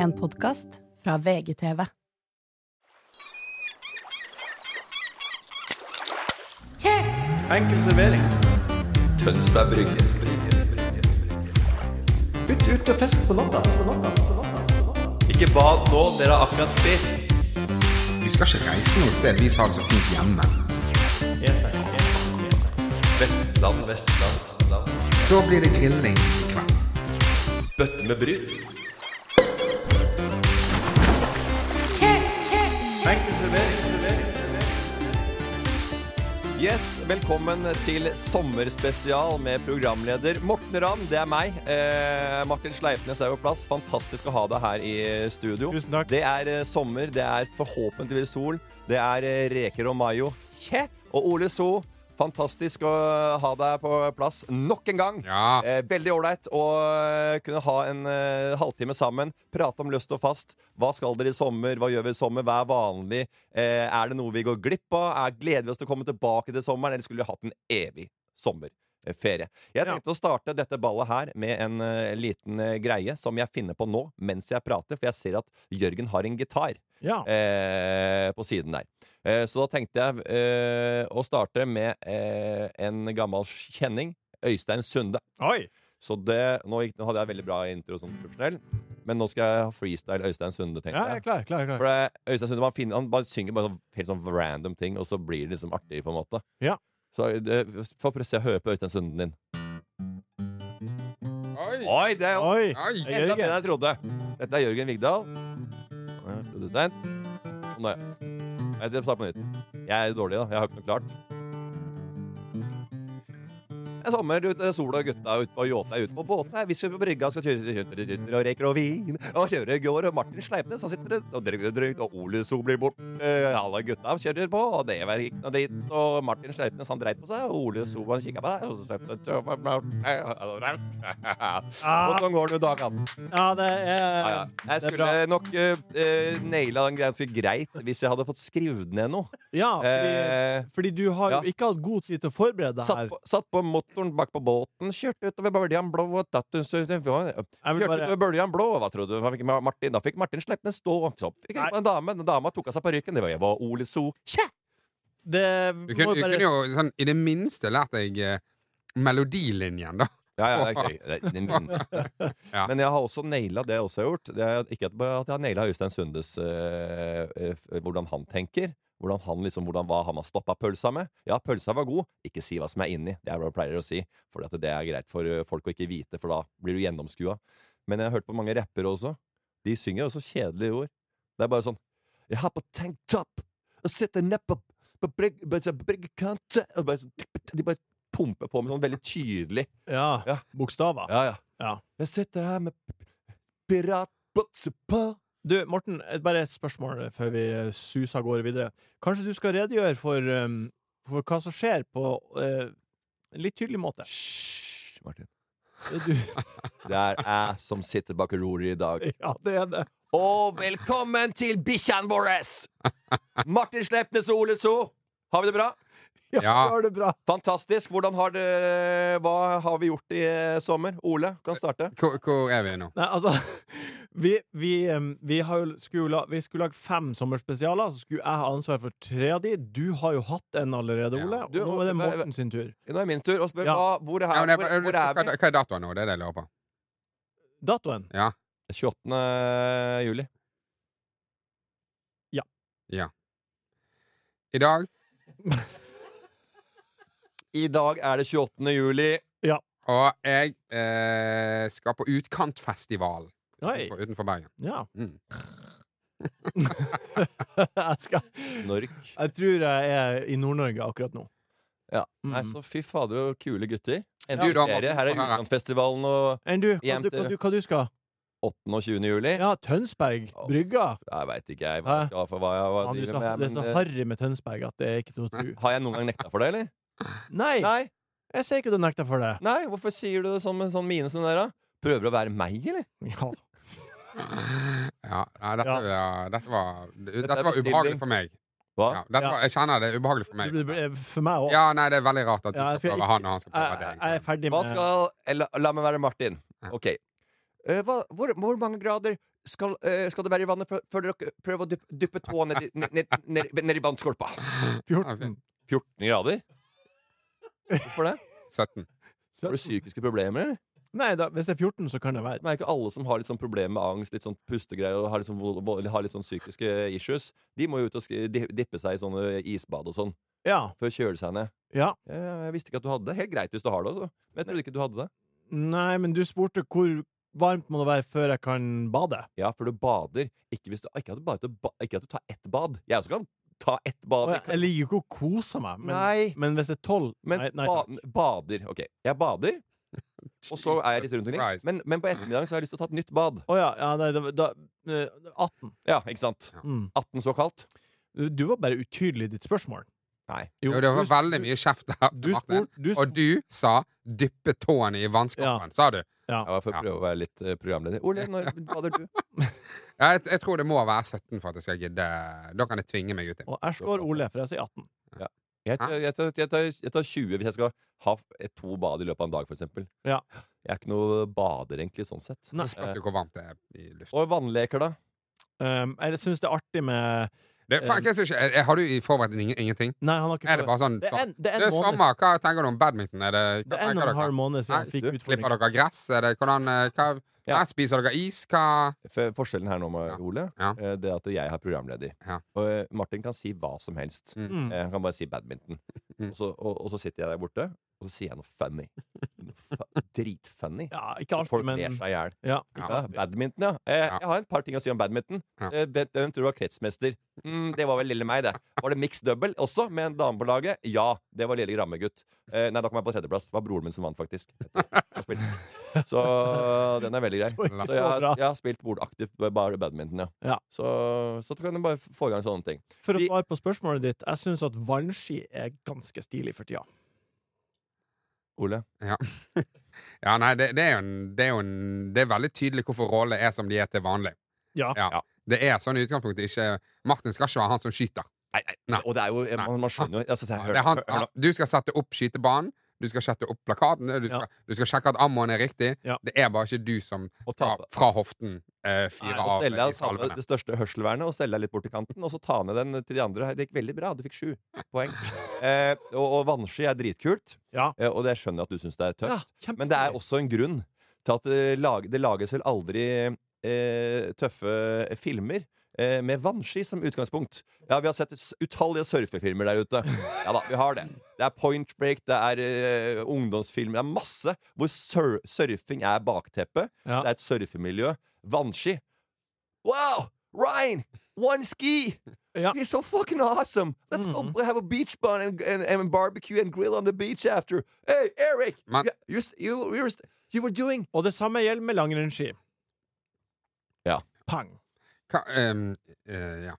En podkast fra VGTV. Enkel servering. Tønsberg Brygge. Ut, ut og fisk på natta. Ikke bad nå, dere har akkurat spist. Vi skal ikke reise noe sted, vi har det så fint hjemme. Vestland, Vestland, Vestland. Da blir det grilling i kveld. Bøtte med bryt. Servering. servering. Yes, velkommen til sommerspesial med programleder Morten Ramm. Det er meg. Eh, Martin Sleipnes er på plass. Fantastisk å ha deg her i studio. Tusen takk. Det er eh, sommer, det er forhåpentligvis sol. Det er eh, reker og mayo. Kje! Og Ole So. Fantastisk å ha deg på plass nok en gang. Ja. Eh, veldig ålreit å eh, kunne ha en eh, halvtime sammen. Prate om løst og fast. Hva skal dere i sommer? Hva gjør vi i sommer? Hva er vanlig? Eh, er det noe vi går glipp av? Er, gleder vi oss til å komme tilbake til sommeren? Eller skulle vi hatt en evig sommerferie? Jeg Ja. tenkte å starte dette ballet her med en uh, liten uh, greie som jeg finner på nå mens jeg prater, for jeg ser at Jørgen har en gitar Ja. uh, på siden der. Eh, så da tenkte jeg eh, å starte med eh, en gammel kjenning. Øystein Sunde. Oi. Så det, nå, gikk, nå hadde jeg veldig bra intro som profesjonell, men nå skal jeg ha freestyle Øystein Sunde, tenkte jeg Ja, klar. klar, klar. For det, Øystein Sunde man finner, han bare synger bare sånn, helt sånn random ting, og så blir det liksom artig, på en måte. Ja. Så det, få prøve å høre på Øystein Sunden din. Oi! Oi, det er Oi. Er enda bedre enn jeg trodde. Dette er Jørgen Vigdal. Produsent. Og nå Nei, det starter på nytt. Jeg er dårlig, da. Jeg har ikke noe klart. Det er sommer, ute, sol og gutta ute på yacht er ute på båten. her. Vi skal på brygga, skal kjøre kjøre og reker og vin. Og kjøre går, og Martin Sleipnes han sitter og drikker drygt, og Ole So blir borte. Alle gutta kjører på, og det var ikke noe dritt. Og Martin Sleipnes han dreit på seg, og Ole So han kikka på deg. Og så Og sånn går det dagene. Ja, det er, Ja, ja. Jeg skulle nok uh, naila den ganske greit hvis jeg hadde fått skrevet ned noe. Ja, fordi, Eh, fordi du har jo ja. ikke hatt god tid til å forberede deg satt, på, satt på motoren bak på båten, kjørte utover bøljan blå og datt Jeg Kjørte utover bøljan blå, hva trodde du? Martin? Da fikk Martin Sleipnes stå. Så fikk jeg en dame. Den dama tok av seg parykken. Det var, jeg Ole So. Tja! Det Du kunne, du bare kunne jo sånn, i det minste lært deg eh, melodilinjen, da. Ja, ja, det er gøy. Det er minste. Ja. Men jeg har også naila det jeg også har gjort. Det er ikke at jeg har naila Øystein Sundes øh, øh, hvordan han tenker. Hvordan han liksom, hvordan, hva han har stoppa pølsa med. Ja, pølsa var god. Ikke si hva som er inni. Det er hva jeg pleier å si. For det er greit for eh, folk å ikke vite, for da blir du gjennomskua. Men jeg har hørt på mange rappere også. De synger også kjedelige ord. Det er bare sånn Jeg har på tanktop og sitter nedpå på brygg- på bryggekant og bare sånn, De bare pumper på med sånn veldig tydelig Ja, Ja. bokstaver. Ja, ja. Ja. Jeg sitter her med piratbukse på. Du, Morten, bare et spørsmål før vi eh, suser av gårde videre. Kanskje du skal redegjøre for, um, for hva som skjer, på uh, en litt tydelig måte? Hysj, Martin. Du, Det er jeg som sitter bak roret i dag. ja, det er det. Og velkommen til bikkjene våre! Martin Sleipnes og Ole So. Har vi det bra? Ja, Ja. du har det bra. Fantastisk. Hvordan har det, hva har vi gjort i eh, sommer? Ole, kan starte. Hvor, hvor er vi nå? Nei, altså Vi, vi, vi, har jo, skulle, vi skulle lage fem sommerspesialer, så skulle jeg ha ansvar for tre av de. Du har jo hatt en allerede, Ja. Ole. Du, nå er det Morten sin tur. Nå er min tur Og spør, Ja. hva, hvor, er, Ja, jeg, hvor, hvor er vi? hva er datoen nå? Det er det jeg lurer på. Datoen? 28. juli. Ja I dag I dag er det 28. juli. Og jeg eh, skal på Utkantfestival utenfor, utenfor Bergen. Ja. Mm. jeg, skal, Snork. jeg tror jeg er i Nord-Norge akkurat nå. Ja. Mm. Nei, så fy fader, og kule gutter. Ja, Endelig da, ferie. Her er. Utkantfestivalen og Enn du, hva, du, hva, du, hva du skal? 8. og 20. juli. Ja, Tønsberg. Brygga. Jeg veit ikke, jeg. Hva jeg skal, for hva jeg hva du, driver så, med. det er så eh, harry med Tønsberg at det er ikke til å tro. har jeg noen gang nekta for det, eller? Nei, Nei. jeg ser ikke du nekter for det. Nei, Hvorfor sier du det sånn med sånn mine som det der, da? Prøver du å være meg, eller? Ja. Ja, nei, dette, Ja. ja, dette var Dette, dette var ubehagelig for meg. Hva? Ja, dette Ja. var, jeg kjenner det er ubehagelig for meg. For meg òg. Ja, nei, det er veldig rart at du Ja, skal skal prøve ikke- han, og han skal prøve deg. jeg er ferdig Hva med skal la, la meg være Martin. Ok. Uh, hva, hvor, hvor mange grader skal, eh, skal det være i vannet før, dere prøver å dyppe, dyppe tåa ned, ned, ned, ned i vannskorpa? 14. 14 grader? Hvorfor det? 17. Har du psykiske problemer, eller? Nei, da, hvis det er 14, så kan det være. Men er ikke alle som har litt sånn problemer med angst, litt sånn pustegreier og har litt sånn, har litt sånn psykiske issues. De må jo ut og sk- dippe seg i sånne isbad og sånn Ja. for å kjøle seg ned. ja. Jeg, jeg visste ikke at du hadde det. Helt greit hvis du har det også. Men jeg trodde ikke du hadde det. Nei, men du spurte hvor varmt må det være før jeg kan bade. Ja, for du bader. Ikke, hvis du, ikke, at, du bare, ikke at du tar ett bad. Jeg også kan ta ett bad. Jeg, jeg liker jo ikke å kose meg, men, Nei. men hvis det er tolv Men Nei, nei ba bader. OK. Jeg bader, og så er jeg litt rundt omkring. Men, men på ettermiddagen så har jeg lyst til å ta et nytt bad. Oh, ja, ja nei, da, da, eh, 18. Ja, ikke sant? Mm. 18 så kaldt? Du, du var bare utydelig i ditt spørsmål. Nei. Jo, det var veldig mye kjeft der, Du Og du sa 'dyppe tåene i vannskapet', sa du. Ja. Jeg var for å Ja. prøve å være litt eh, programleder. Ole, når bader du? Ja, jeg, jeg tror det må være 17 for at jeg skal gidde. Da kan jeg tvinge meg ut. Og jeg slår Ole, for jeg sier 18. Jeg tar, jeg, tar, jeg, tar, jeg tar 20 hvis jeg skal ha to bad i løpet av en dag, for eksempel. Ja. Jeg er ikke noe bader, egentlig, sånn sett. Nei. Så spørs det hvor varmt det er i luften. Og vannleker, da? Um, jeg syns det er artig med Det, faen, jeg ikke, er, har du i- forberedt ingenting? Nei, han har ikke Er det bare sånn det er en, det er Det er måned sommer. Hva tenker du om badminton? Er det, Det er en og en halv måned siden jeg fikk utfordring. Klipper dere gress? Er det, hvordan, eh, hva, Ja. Spiser dere is? Hva For forskjellen her nå, med Ja. Ole, Ja. eh, det er at jeg har programleder. Ja. Og eh, Martin kan si hva som helst. Mm. Eh, Han kan bare si badminton. Mm. Og, så, og, og så sitter jeg der borte, og så sier jeg noe funny. Noe Dritfunny. Ja, ikke alltid, Folk men ler seg i hjel. ja. Ja, badminton, ja. Eh, Ja. Jeg har et par ting å si om badminton. Ja. Eh, hvem, tror du var kretsmester? Mm, det var vel lille meg, det. Var det mixed double også, med en dame på laget? Ja, det var lille Grammegutt. Eh, nei, da kom jeg på tredjeplass. Det var broren min som vant, faktisk. Så den er veldig grei. Så, jeg, har- jeg har spilt bordaktivt bare badminton, ja. Ja. Så, så kan du bare få i gang sånne ting. For å svare på spørsmålet ditt, jeg syns at vannski er ganske stilig for tida. Ole? Ja, nei, det, det er jo en Det er jo en Det er veldig tydelig hvorfor rollene er som de er til vanlig. Ja. Ja. Ja. Det er sånn i utgangspunktet ikke Martin skal ikke være han som skyter. Nei, nei, Nei. Og det er jo Man, man skjønner jo altså, hør, Det han, hør, hør, du skal sette opp skytebanen, du skal sette opp plakatene, du skal, du skal sjekke at ammoen er riktig. Ja. Det er bare ikke du som tar fra, hoften eh, fyrer av deg salvene. det største hørselvernet og stelle deg litt bort til kanten, og så ta ned den til de andre. Det gikk veldig bra. Du fikk sju poeng. Eh, og, og vannski er dritkult, Ja. eh, og det skjønner jeg at du syns det er tøft. Ja, Men det er også en grunn til at det, lag, det lages vel aldri eh, tøffe filmer eh, med vannski som utgangspunkt. Ja, vi har sett utallige surfefilmer der ute. Ja da, vi har det. Det er Point Break, det er eh, ungdomsfilmer. Det er masse hvor sur surfing er bakteppet. Ja. Det er et surfemiljø. Vannski. Wow! Ryan! One ski! Ja. He's so fucking awesome! Let's go have a beach bun and, and, and barbecue and grill on the beach after. Hey, Eric! Man. you, you, you, you, were, you were doing Og det samme gjelder med langrennsski. Ja. Pang. Hva, um, uh, ja.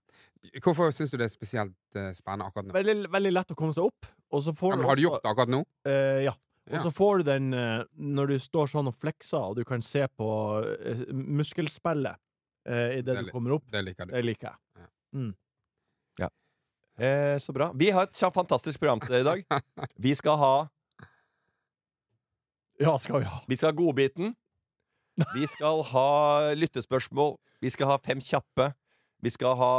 Hvorfor syns du det er spesielt uh, spennende akkurat nå? Veldig, veldig lett å komme seg opp. Og så får Ja, men har du også- gjort det akkurat nå? Uh, ja. Og Ja. så får du den eh, når du står sånn og flekser, og du kan se på uh, muskelspillet uh, idet Det du kommer opp. Det liker du. Det liker jeg. Eh, så bra. Vi har et fantastisk program til dere i dag. Vi skal ha Ja, skal vi ha. Vi skal ha Godbiten. Vi skal ha lyttespørsmål. Vi skal ha Fem kjappe. Vi skal ha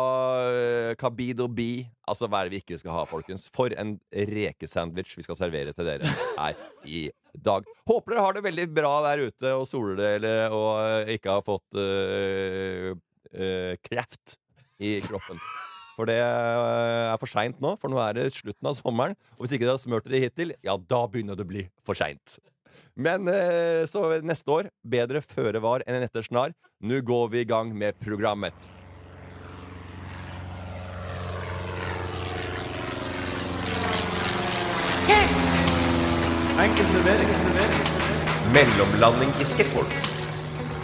uh, og Bi. Altså hva er det vi ikke skal ha, folkens? For en rekesandwich vi skal servere til dere her i dag. Håper dere har det veldig bra der ute og soler det eller, og eh, ikke har fått uh, uh, kreft i kroppen. For det eh, er for seint nå, for nå er det slutten av sommeren. Og hvis ikke dere har smurt dere hittil, ja, da begynner det å bli for seint. Men eh, så neste år, bedre føre var enn etter snar. Nå går vi i gang med programmet. Enkel servering. Mellomlanding i skateboard.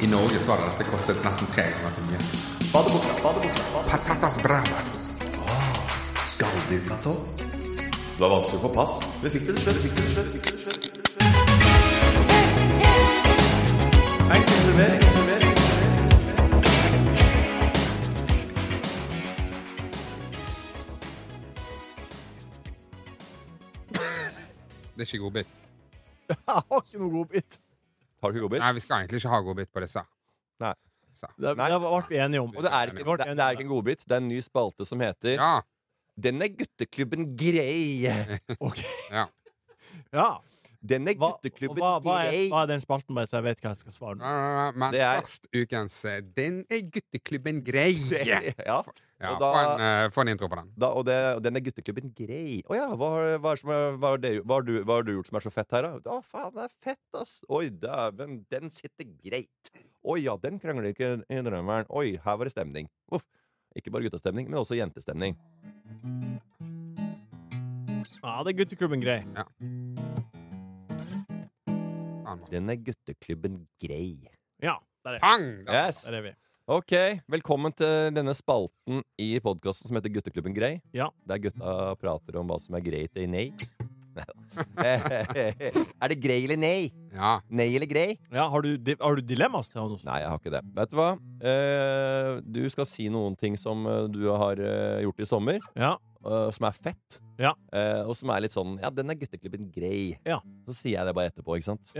I Norge så at dette kostet nesten tre ganger så mye. Badebuksa, badebuksa, Patatas bravas. Skalldyrplatå. Det var vanskelig å få pass. Vi fikk det til Enkel servering. servering. Det er ikke godbit. Jeg har ikke noe godbit. Har du ikke godbit? Nei, vi skal egentlig ikke ha godbit på disse. Nei. Så. Det, Nei. det ble vi enige om. Og det er, ikke, det, det er ikke en godbit. Det er en ny spalte som heter Ja. Den er gutteklubben grei. Ok. ja. Ja. Den er gutteklubben hva, hva, er, hva er den spalten, bare så jeg vet hva jeg skal svare nå? Men Det er- først ukens eh, Den er gutteklubben grei. Ja, Ja, Og da- få, en, eh, få en intro på den. da, og, det, og den er gutteklubben grei. Å ja, hva, har- hva, som hva, har det, hva, har du, hva har du gjort som er så fett her, da? Å, faen, det er fett, ass! Oi, dæven, den sitter greit. Oi ja, den krangler ikke i drømmeren. Oi, her var det stemning. Uff. Ikke bare guttastemning, men også jentestemning. Ja, det er gutteklubben grei. Mann. Den er gutteklubben grei. Ja, der er, Pang! Yes! der er vi. Ok, velkommen til denne spalten i podkasten som heter Gutteklubben grei. Ja. Der gutta prater om hva som er greit i nei. er det grei eller nei? Ja. Nei eller grei? Ja, har du, har du dilemmas til han også? Nei, jeg har ikke det. Vet du hva? Eh, du skal si noen ting som eh, du har eh, gjort i sommer, Ja. Eh, som er fett. Ja. Uh, og som er litt sånn Ja, den er gutteklippen grei. Ja. Så sier jeg det bare etterpå, ikke sant?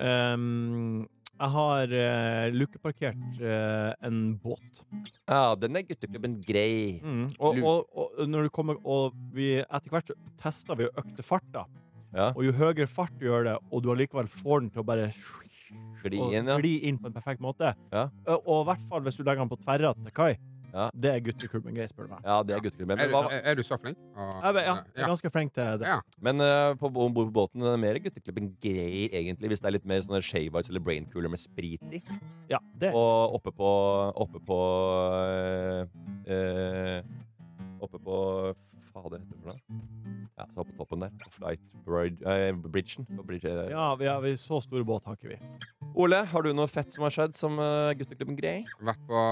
Ehm, jeg har uh, lukeparkert uh, en båt. Ja, den er gutteklubben grei. Mm. Og, og, og når du kommer Og vi, etter hvert så tester vi og økte farta. Ja. Og jo høyere fart du gjør det, og du allikevel får den til å bare Gli inn, ja. inn på en perfekt måte. Ja. Og, og i hvert fall hvis du legger den på tverra til kai. Ja. Det er gutteklubben grei, spør du meg. Ja, det er gutteklubben. Er, Men, hva, er, er du så flink? Og- Jeg, vet- ja, jeg er ganske flink til det. Ja. men eh, på, om bord på båten er er mer gutteklubben grei, egentlig, hvis det er litt mer sånne shave ice eller brain cooler med sprit i. Ja, det. Og oppe på Oppe på eh, eh, Oppe på Fader, heter det for noe? Ja, så på toppen der. Flight bridge, eh, Bridgen. Bridge, eh. Ja, vi har, vi, så store båt har ikke vi. Ole, har du noe fett som har skjedd som uh, gutteklubben Grey? Vært på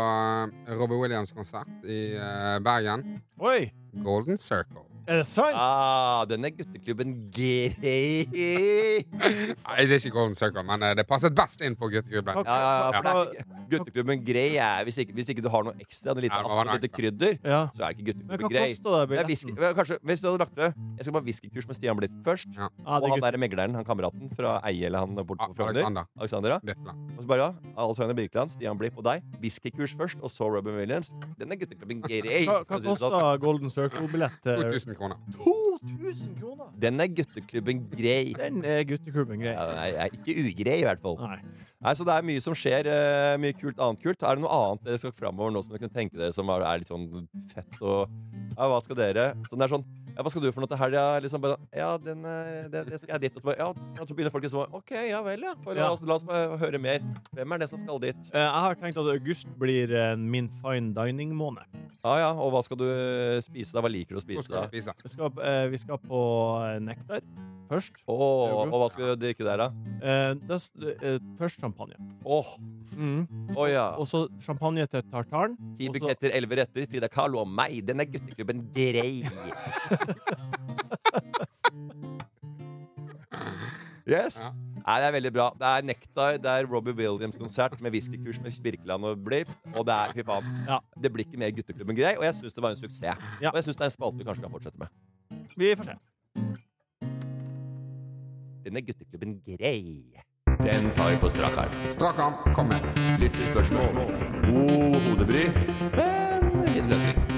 Robbie Williams-konsert i uh, Bergen. Oi! Golden Circle. Er det sant? Ah, den er gutteklubben Grei. Nei, det er ikke Golden Circle, men eh, det passet best inn på gutteklubben. Ja, ja, ja, Ja. er ikke, gutteklubben Grei er hvis ikke, hvis ikke du har noe ekstra, en liten Ja, lite krydder, Ja. så er det ikke gutteklubben Grei. kosta det Det whisky, billetten? kanskje, hvis du hadde lagt det Jeg skal bare whiskykurs med Stian Blipp først. Ja. Ah, og han der megleren, han kameraten fra Eie eller han borte på Frogner. Alexander. Alexander, Og så bare, ja, Alexander Birkeland, Stian Blipp og deg. Whiskykurs først, og så Robin Williams. Den er gutteklubben grei. Hva, hva sånn. kosta Golden Circle-billett? Til- 2000 kroner. 2000 kroner! Den er gutteklubben grei. Den er gutteklubben grei. Ja, den er, er ikke ugrei, i hvert fall. Nei. Nei, Så det er mye som skjer. eh, mye kult, annet kult. Er det noe annet dere skal framover nå som dere kunne tenke dere som er, er litt sånn fett og Ja, hva skal dere? Sånn det er sånn ja, Hva skal du for noe til helga? Liksom bare, ja, den, eh, det, det skal jeg dit. Og så bare, ja, og så begynner folk liksom OK, ja vel, ja. For, La, Ja. oss, la oss bare høre mer. Hvem er det som skal dit? Eh, Jeg har tenkt at august blir eh, min fine dining-måned. Ja, ja, Og hva skal du spise da? Hva liker du å spise skal da? spise? Vi skal, eh, vi skal på Nektar først. Åh, og hva skal du drikke der, da? Eh, eh, først champagne. Åh, Mm. Oh, ja. Og så champagne til tartaren. Ti buketter, elleve retter, Frida Kahlo og meg. Den er gutteklubben grei. Yes. Ja. Nei, det er veldig bra. Det er Nektar, det er Robbie Williams-konsert med whiskykurs med Birkeland og Blipp. Og det er, fy faen, Ja. det blir ikke mer gutteklubben grei. Og jeg syns det var en suksess. Ja. Og jeg syns det er en spalte vi kanskje kan fortsette med. Vi får se. Den er gutteklubben grei. Den tar vi på strak arm. Strak arm, kom med. Lyttespørsmål. God hodebry, men fin løsning.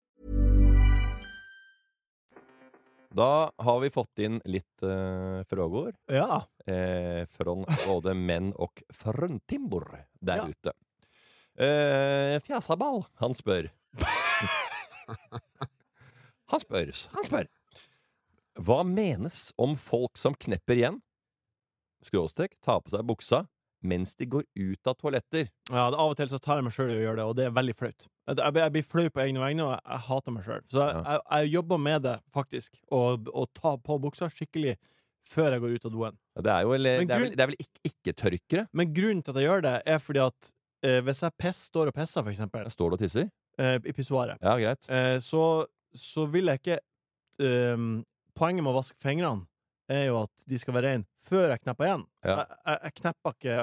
Da har vi fått inn litt uh, frågor. Ja. eh, från både menn og fruntimbor der Ja. ute. Eh, Fjasaball, han spør Han spør, han spør Hva menes om folk som knepper igjen, skråstrek, tar på seg buksa, mens de går ut av toaletter? ja det, av og til så tar jeg meg sjøl i å gjøre det, og det er veldig flaut. Jeg, jeg, blir- flau på egne vegne, og jeg, jeg hater meg sjøl. Så jeg, jeg, jeg jobber med det, faktisk. Og ta på buksa skikkelig før jeg går ut av doen. Det er jo det er vel, det er vel ikke- ikke-tørkere? Men grunnen til at jeg gjør det, er fordi at eh, hvis jeg piss, står og pisser, for eksempel, Står du og tisser? eh, i pissoaret, Ja, greit. eh, så, så vil jeg ikke ehm, Poenget med å vaske fingrene er jo at de skal være rene før jeg knepper igjen. Ja. Jeg, jeg knepper ikke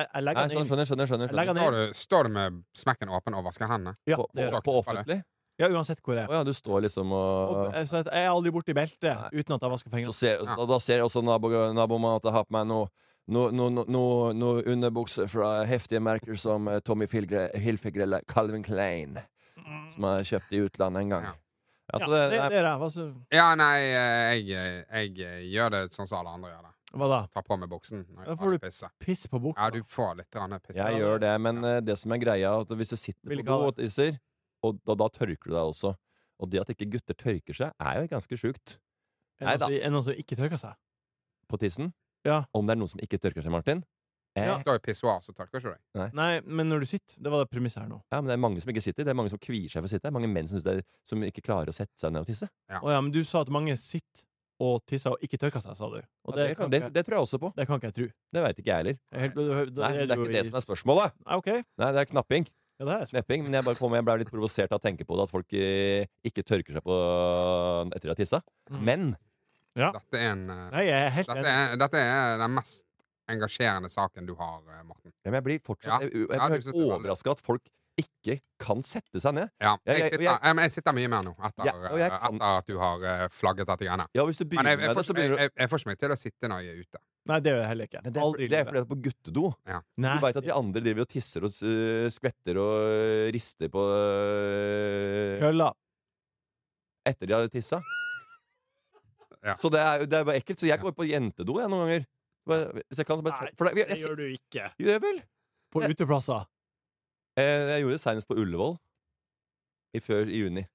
Jeg, jeg legger den skjønner, inn. skjønner, skjønner, skjønner. Jeg den Står du, står du med smekken åpen og vasker hendene? Ja, På, det på, på offentlig? ja, uansett hvor jeg er. Oh, ja, du står liksom Og, og jeg, jeg er aldri borti beltet Nei. uten at jeg vasker så fingrene. ser, Ja. da, da ser også nabo, nabomannen at jeg har på meg noe noe no, no, no, no underbukser fra heftige merker som eh, Tommy Hilfiger eller Calvin Klein, som jeg kjøpte i utlandet en gang. Ja. Altså, Ja, det, det, det er det. Hva, så, Ja, nei, eh, jeg, jeg, jeg gjør det sånn som alle andre gjør det. Hva da? Ta på meg buksen Da får du pisse. Piss på buksa? Ja, du får litt piss. jeg gjør det, men eh, det som er greia, at hvis du sitter Vil på do og tisser, og da, da tørker du deg også Og det at ikke gutter tørker seg, er jo ganske sjukt. Er det noen som- ikke tørker seg? På tissen. Ja. Om det er noen som ikke tørker seg, Martin. Eh, Ja. Skal jo pissoar, så tørker ikke du deg. Nei, men når du sitter Det var det premisset her nå. Ja, men Det er mange som ikke sitter. Det er mange som kvier seg for å sitte. Det er mange menn som, det er, som ikke klarer å sette seg ned og tisse. Ja. Oh, ja, men du sa at mange sitter og tissa og ikke tørka seg, sa du. Og Ja, det, det, kan det, det tror jeg også på. det kan ikke jeg tro. Det veit ikke jeg heller. Er helt, da Nei, det er ikke det som er spørsmålet. Nei, okay. Nei, det er knapping. Ja, det er spørsmål. Knepping. Men jeg bare kom, jeg ble litt provosert av å tenke på det, at folk eh, ikke tørker seg på etter å ha tissa. Mm. Men Dette er, en, eh, Nei, jeg er helt dette, er, dette er den mest engasjerende saken du har, eh, Morten. Ja, men jeg blir fortsatt Ja. Jeg, Ja, du er overraska at folk ikke kan sette seg ned. Ja, Ja, jeg, jeg- sitter, jeg- jeg, jeg sitter mye mer nå, etter, Ja, jeg eh, kan- etter at du har eh, flagget dette greiene. Ja, hvis du Men begynner jeg, jeg, med får det, så jeg, begynner du jeg, jeg får ikke meg til å sitte når jeg er ute. Nei, det gjør jeg heller ikke. Men det er, Aldri det er fordi det er på guttedo. Nei, Du veit at vi andre driver og tisser og uh, skvetter og uh, rister på uh, Kølla. etter de har tissa. Ja. Så det er, det er bare ekkelt. Så jeg går på jentedo jeg, noen ganger. Bare, hvis jeg kan, bare, Nei, for det, jeg, Det jeg, gjør du ikke. Gjør jeg, vel. På uteplasser. Eh, jeg gjorde det senest på Ullevål. I før i juni.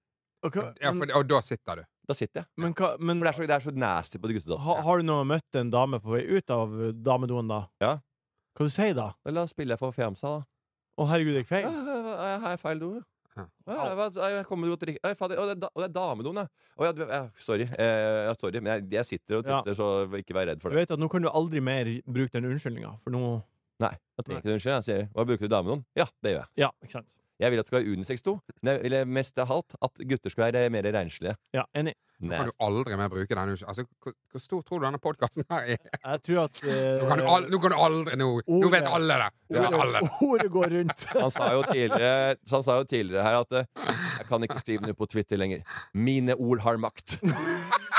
Og, Ja, for, og da sitter du. Da sitter jeg. men, hva, men For det er så, det er så nasty på de ha, har du nå møtt en dame på vei ut av damedoen, da? Ja. Hva du sier du da? La oss spille for Fjamsa, da. Å, herregud, det gikk Ja, feil? jeg har feil do. Jeg kommer til Å, fader, det er er damedoen, ja. Sorry. Eh, sorry. Men jeg, jeg sitter og Ja. så ikke vær redd for det. Du vet at nå kan du aldri mer bruke den unnskyldninga, for nå Nei. Jeg trenger ikke unnskyld. Jeg sier Hva bruker du damedoen? Ja, det gjør jeg. Ja, ikke sant? Jeg vil at det skal være. Men jeg vil mest av alt at gutter skal være mer renslige. Ja, enig. Nå Kan du aldri mer bruke den Altså, hvor, hvor stor tror du denne podkasten her er? Jeg tror at uh, Nå kan du, al nå kan du aldri Nå, nå vet alle det! Nå vet alle det. ordet, ordet går rundt. Han sa jo tidligere, han sa jo tidligere her at eh, jeg kan ikke skrive noe på Twitter lenger. Mine ord har makt.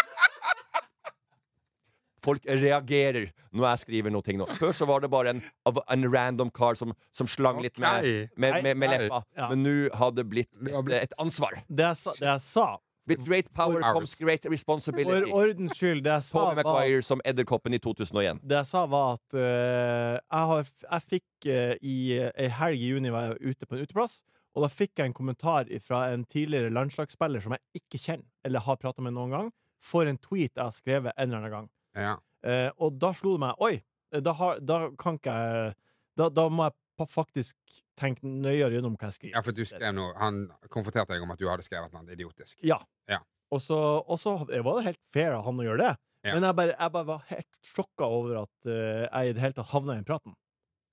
Folk reagerer når jeg skriver noe ting nå. Før så var det bare en, en random car som, som slang litt med, med, med, med leppa. ja. Men nå har det blitt et, et ansvar. Det jeg sa, det jeg sa With great power For- comes great For responsibility. ordens skyld, det jeg sa, Tommy var som Edderkoppen i 2001. det jeg sa, var at uh, jeg, har, jeg fikk uh, i eh, ei helg i juni var jeg ute på en uteplass, og da fikk jeg en kommentar fra en tidligere landslagsspiller som jeg ikke kjenner, eller har prata med noen gang, for en tweet jeg har skrevet en eller annen gang. Ja. Eh, og da slo det meg Oi, da, har, da kan ikke jeg da, da må jeg faktisk tenke nøyere gjennom hva jeg skriver. ja, for du skrev noe Han konfronterte deg om at du hadde skrevet noe idiotisk. Ja. Ja. Og så var det helt fair av han å gjøre det. Ja. Men jeg bare, jeg bare var helt sjokka over at uh, jeg i det hele tatt havna i den praten.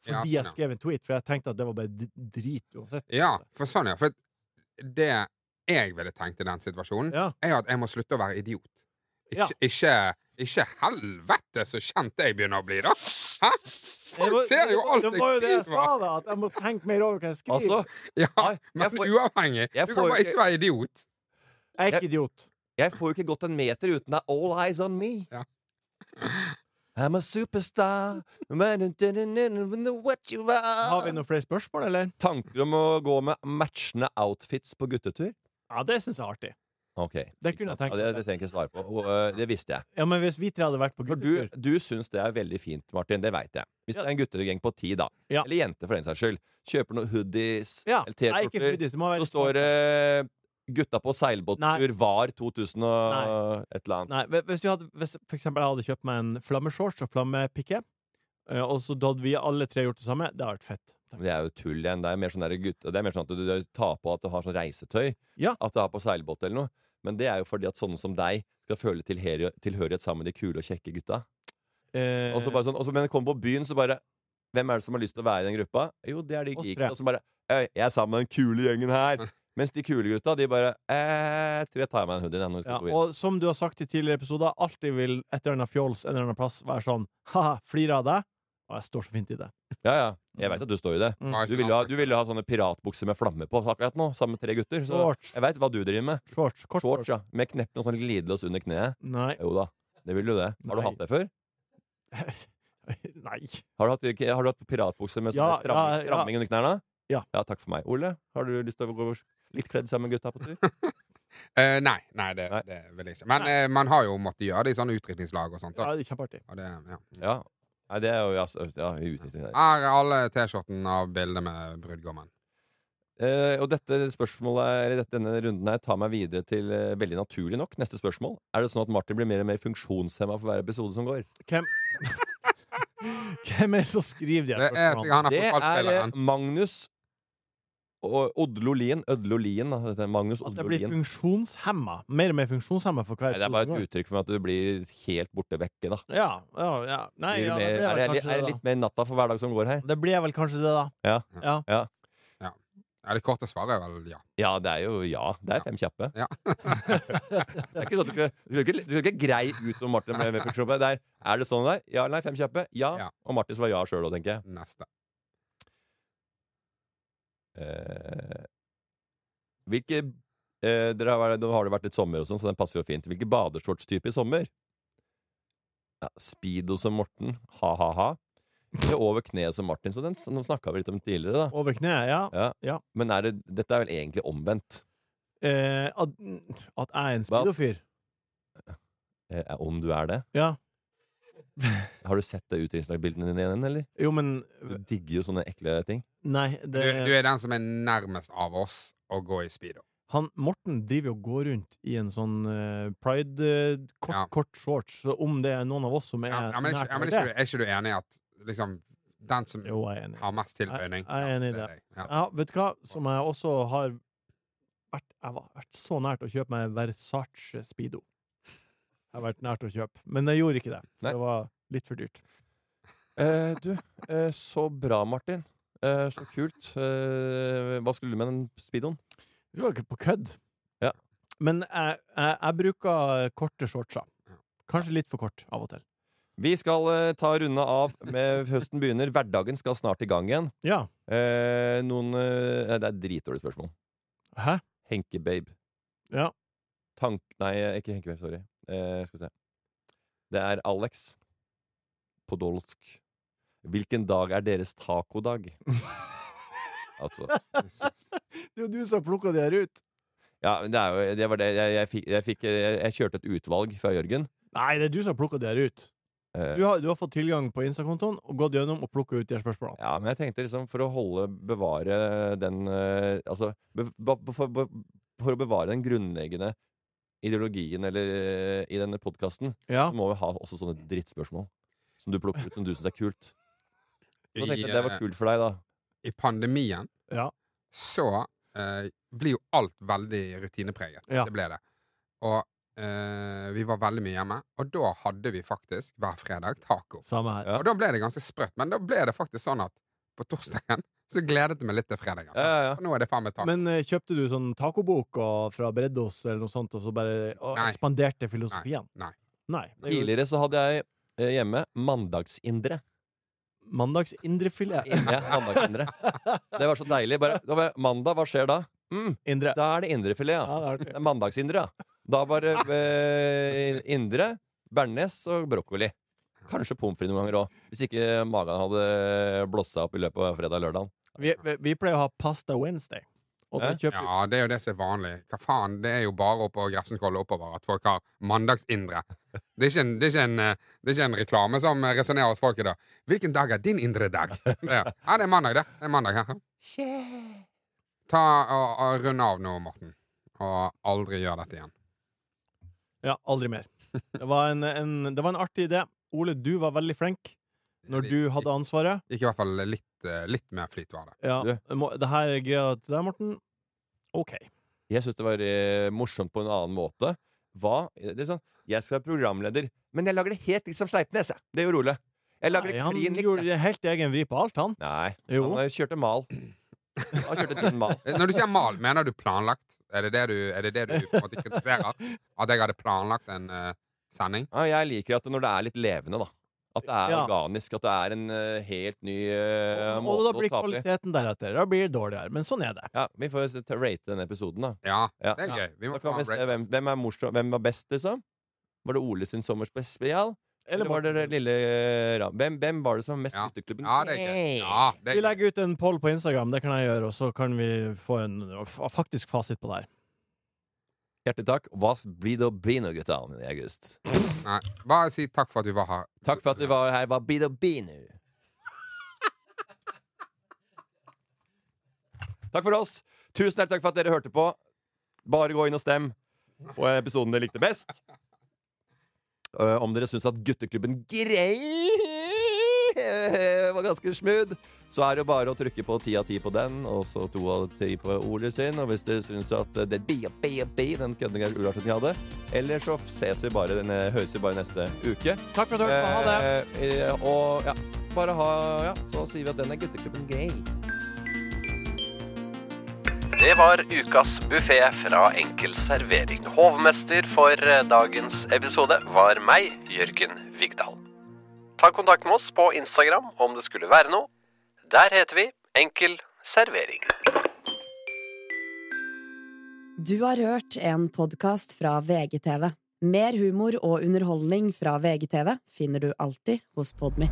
Fordi Ja, jeg skrev en tweet, for jeg tenkte at det var bare drit uansett. Ja, for sånn, ja. For det jeg ville tenkt i den situasjonen, Ja. er at jeg må slutte å være idiot. Ja. Ikke, ikke, ikke helvete så kjent jeg begynner å bli, da! Hæ? Folk ser jo alt jeg skriver! Det var jo det jeg sa, da! At jeg må tenke mer over hva jeg skriver. Altså, Ja, Nei, jeg men får- uavhengig. jeg Du kan bare ikke- være idiot. jeg er ikke idiot. jeg får jo ikke gått en meter uten det er all eyes on me. Ja. I'm a superstar What you are Har vi noen flere spørsmål, eller? Tanker om å gå med matchende outfits på guttetur? Ja, det syns jeg er artig. Ok. Det kunne jeg tenkt ja, det, trenger jeg ikke svare på. Og, øh, det visste jeg. Ja, Men hvis vi tre hadde vært på For du, guttetur du syns det er veldig fint, Martin. Det veit jeg. Hvis det er en guttegjeng på ti, da, Ja. eller jente for den saks skyld, kjøper noen hoodies Ja, eller Nei, ikke T-skjorter, hoodies. Det må være så står det 'Gutta på seilbåttur var 2000 og et eller annet'. Nei, hvi- hvis, vi hadde, hvis for eksempel jeg hadde kjøpt meg en flammeshorts og flammepikke, Eh, og så da hadde vi alle tre gjort det samme. Det har vært fett. Det er jo tull igjen. Det er mer sånn, der gutte, det er mer sånn at du, du tar på at du har sånn reisetøy. Ja. At du har på seilbåt eller noe. Men det er jo fordi at sånne som deg skal føle tilhørighet, sammen med de kule og kjekke gutta. Eh, Og så bare sånn, og så, men kommer på byen, så bare Hvem er det som har lyst til å være i den gruppa? Jo, det er de geekene. så bare «Øy, Jeg er sammen med den kule gjengen her. Mens de kule gutta, de bare eh, tror jeg tar meg en hoodie. vi ja, og som du har sagt i tidligere episoder, alltid vil et eller annet fjols en eller annen plass være sånn ha-ha, flirer av deg. Og jeg står så fint i det. Ja, ja. Jeg veit at du står i det. Mm. Du ville ha, du ville ha sånne piratbukser med flamme på akkurat nå, sammen med tre gutter. Så Shorts. jeg veit hva du driver med. Shorts. Kort Shorts, ja. Med kneppen og sånn glidelås under kneet. Nei. Jo da. Det vil du det. Har du Nei. hatt det før? Nei. Har du hatt, har du hatt piratbukse med sånn Ja, stramming, ja, ja. stramming under knærne? Ja. Takk for meg. Ole, har du lyst til å gå litt kledd sammen med gutta på tur? Uh, nei, nei, det, Nei. det vil jeg ikke. Men uh, man har jo måttet gjøre det i sånne utrykningslag og sånt. Ja, det er kjempeartig. Og det, ja. Ja. Nei, det er jo altså, ja, utvisning. Er alle T-skjortene av bildet med brudgommen? Eh, og dette spørsmålet, eller dette, denne runden her tar meg videre til eh, veldig naturlig nok neste spørsmål. Er det sånn at Martin blir mer og mer funksjonshemma for hver episode som går? Hvem Hvem er det som skriver de Det her er spørsmålene? sikkert han er Det er eh. Magnus Odlo Lien. Ødlo Lien, Magnus Odlo er At jeg blir funksjonshemma. Mer og mer funksjonshemma for hver Nei, det er bare et uttrykk for at du blir helt borte vekke, da. Ja, ja, ja. Nei, det ja, mer, det er, det, er det det, litt mer natta for hver dag som går her? Det blir vel kanskje det, da. Ja. Ja. Ja, Ja, det korte svaret er vel ja. ja det er jo ja. Det er fem kjappe. Ja. det er ikke sånn at du, skal- du, skal ikke, du skal ikke grei ut om Martin med, med funksjonen. Det er, er det sånn der? Ja eller nei? Fem kjappe? Ja. Ja. Og Martin svarer ja sjøl òg, tenker jeg. Neste. Eh, hvilke eh, dere har, Nå har det vært litt sommer, og sånn, så den passer jo fint. Hvilke badeshortstype i sommer? Ja, Speedo som Morten. Ha-ha-ha. Eller over kneet som Martin. Så den den snakka vi litt om tidligere, da. Over kneet, ja. Ja. Ja. Men er det, dette er vel egentlig omvendt? Eh, at, at jeg er en speedofyr. Eh, om du er det? Ja. Har du sett det utdrikningslagbildene dine igjen, eller? Jo, men Du digger jo sånne ekle ting. Nei, Du, det du er den som er nærmest av oss å gå i speedo. Han Morten driver jo og går rundt i en sånn uh, pride-kort Ja. kort shorts, så om det er noen av oss som er Ja, ja, men er, nært ikke, ja, men er, ikke, du- er ikke du enig i at liksom den som Jo, jeg er enig. har mest tilbøyning Jeg- jeg er enig i det. er deg. Ja. Ja, vet du hva, som jeg også har vært Jeg har vært så nært å kjøpe meg Versace Speedo. Jeg har vært nært å kjøpe, men jeg gjorde ikke det. For Det var litt for dyrt. Eh, du, eh, så bra, Martin. Eh, så kult. Eh, hva skulle du med den speedoen? Du var ikke på kødd. Ja. Men jeg, jeg, jeg bruker korte shortser. Kanskje litt for kort av og til. Vi skal eh, ta runde av med høsten begynner. Hverdagen skal snart i gang igjen. Ja. Eh, noen Det er et dritdårlig spørsmål. Hæ? Henke-babe. Ja. Tank... Nei, ikke Henke-babe, sorry. Eh, skal vi se. Det er Alex. Podolsk. Hvilken dag er deres tacodag? altså Det jo du som plukka de her ut. Ja, det er jo Det var det jeg, jeg, fikk, jeg, fikk, jeg, kjørte et utvalg fra Jørgen. Nei, det er du som plukka de her ut. Eh, Du har, du har fått tilgang på Insta-kontoen og gått gjennom og plukka ut de her spørsmålene. Ja, men jeg tenkte liksom for å holde Bevare den eh, Altså be, be, for, be, for å bevare den grunnleggende ideologien eller eh, i denne podkasten, Ja. så må vi ha også sånne drittspørsmål. Som du plukker ut, som du syns er kult. Så tenkte jeg det var eh, kult for deg, da. I pandemien Ja. så eh, blir jo alt veldig rutinepreget. Ja. Det ble det. Og eh, vi var veldig mye hjemme, og da hadde vi faktisk hver fredag taco. Samme her. Ja. Og da ble det ganske sprøtt, men da ble det faktisk sånn at på torsdagen så gledet jeg meg litt til fredagen. Ja, ja, ja. Nå er det faen meg taco. Men uh, kjøpte du sånn tacobok fra Breddos eller noe sånt, og så bare og ekspanderte filosofien? Nei. Nei. Nei. Tidligere så hadde jeg uh, hjemme mandagsindre. Mandagsindrefilet? Ja, mandagsindre. Det var så deilig. Bare, da var, mandag, hva skjer da? Mm, Indre. da er det indrefilet, Ja, ja. det er Det mandagsindre, ja. Da var det uh, indre, bearnés og brokkoli. Kanskje pommes frites noen ganger òg. Hvis ikke magen hadde blåssa opp i løpet av fredag og lørdag. Vi, vi, vi pleier å ha Pasta Wednesday. Kjøper Ja, det er jo det som er vanlig. Hva faen, Det er jo bare oppå Grefsenkollen oppover at folk har mandagsindre. Det er ikke en, det er ikke en, det er ikke en reklame som resonnerer hos folk i dag. Hvilken dag er din indre dag? Det er, ja, det er mandag, det. Det er mandag her. Ta og, og Rund av nå, Morten. Og aldri gjør dette igjen. Ja, aldri mer. Det var en, en, det var en artig idé. Ole, du var veldig flink. Når du hadde ansvaret. Gikk i hvert fall litt, eh, litt mer flyt var det. Ja, det her er greia til deg, Morten. OK. Jeg syns det var eh, morsomt på en annen måte. Hva? Det er sånn, jeg skal være programleder, men jeg lager det helt liksom Sleipnes. jeg. Det gjorde Ole. Jeg lager Nei, det han klin likt. gjorde det helt egen vri på alt, han. Nei, Jo. han eh, kjørte mal. Han kjørte din mal. Eh, Når du sier mal, mener du planlagt? Er det det du, er det det du på en måte kritiserer? At jeg hadde planlagt en uh, sending? Ja, jeg liker at når det er litt levende, da. At det er Ja. organisk. At det er en uh, helt ny uh, Og måte da å blir ta på. kvaliteten deretter. Da blir det dårligere. Men sånn er det. Ja, vi får rate denne episoden, da. Ja, Ja. det er gøy. Vi må Da kan vi se hvem, hvem er morsom, hvem var best, liksom? Var det Ole sin sommerspesial? Eller var det lille Ram? Hvem, hvem var det som var mest Ja. Gutteklubben? Ja, det er gøy. Ja, det Vi er gøy. legger ut en poll på Instagram, det kan jeg gjøre, og så kan vi få en faktisk fasit på det her. Hjertelig takk. Hva blir det å bli nå, gutta, i august? Nei, bare si takk for at du var her. Takk for at du var her. Hva blir det å bli nå? Takk for oss. Tusen hjertelig takk for at dere hørte på. Bare gå inn og stem på episoden dere likte best. Uh, om dere syns at Gutteklubben grei var ganske smooth, så er det bare å trykke på ti av ti på den, og så to av ti på Ole sin. Og hvis du syns at det er be-be-be-be den køddinga Ularsen hadde, eller så ses vi bare, denne, høres vi bare neste uke. Takk for at du hørte på. Ha det. Eh, eh, og ja, bare ha Ja, så sier vi at den er Gutteklubben gay. Det var ukas buffé fra Enkel servering. Hovmester for eh, dagens episode var meg, Jørgen Vigdal. Ta kontakt med oss på Instagram om det skulle være noe. Der heter vi Enkel servering. Du har hørt en podkast fra VGTV. Mer humor og underholdning fra VGTV finner du alltid hos Podmy.